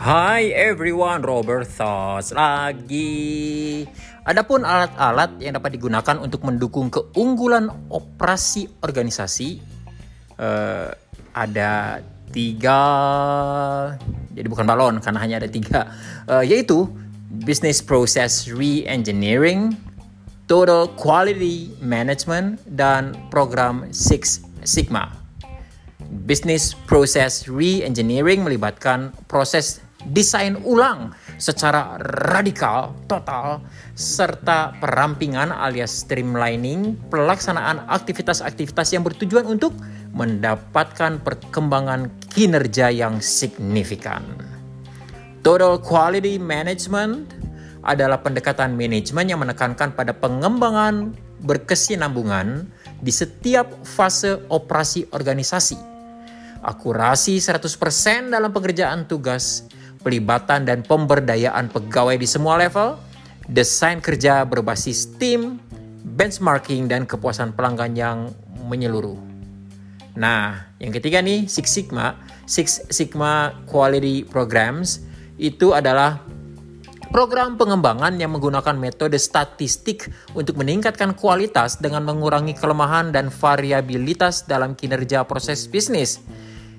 Hai everyone, Robert Thoughts lagi. Adapun alat-alat yang dapat digunakan untuk mendukung keunggulan operasi organisasi uh, ada tiga, jadi bukan balon karena hanya ada tiga, uh, yaitu Business Process Re-Engineering, Total Quality Management, dan program Six Sigma. Business Process Re-Engineering melibatkan proses desain ulang secara radikal, total, serta perampingan alias streamlining pelaksanaan aktivitas-aktivitas yang bertujuan untuk mendapatkan perkembangan kinerja yang signifikan. Total Quality Management adalah pendekatan manajemen yang menekankan pada pengembangan berkesinambungan di setiap fase operasi organisasi akurasi 100% dalam pekerjaan tugas, pelibatan dan pemberdayaan pegawai di semua level, desain kerja berbasis tim, benchmarking dan kepuasan pelanggan yang menyeluruh. Nah, yang ketiga nih Six Sigma, Six Sigma Quality Programs itu adalah program pengembangan yang menggunakan metode statistik untuk meningkatkan kualitas dengan mengurangi kelemahan dan variabilitas dalam kinerja proses bisnis.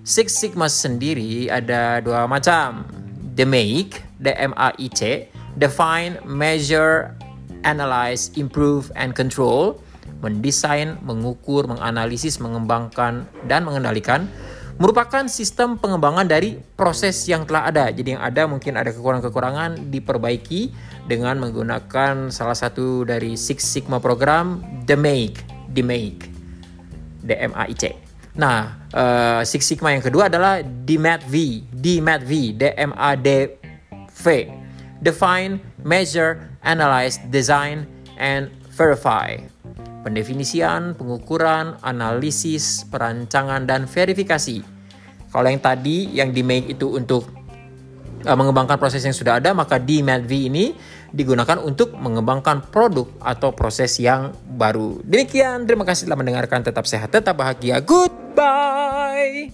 Six Sigma sendiri ada dua macam. The Make, the M-A-I-C, Define, Measure, Analyze, Improve, and Control. Mendesain, mengukur, menganalisis, mengembangkan, dan mengendalikan merupakan sistem pengembangan dari proses yang telah ada. Jadi yang ada mungkin ada kekurangan-kekurangan diperbaiki dengan menggunakan salah satu dari Six Sigma program, The Make, The Make, The M-A-I-C. Nah, uh, Six Sigma yang kedua adalah DMAT-V, D-M-A-D-V. Define, Measure, Analyze, Design, and Verify. Pendefinisian, pengukuran, analisis, perancangan, dan verifikasi. Kalau yang tadi yang di make itu untuk uh, mengembangkan proses yang sudah ada, maka DMAT-V ini digunakan untuk mengembangkan produk atau proses yang baru. Demikian, terima kasih telah mendengarkan. Tetap sehat, tetap bahagia. Bye.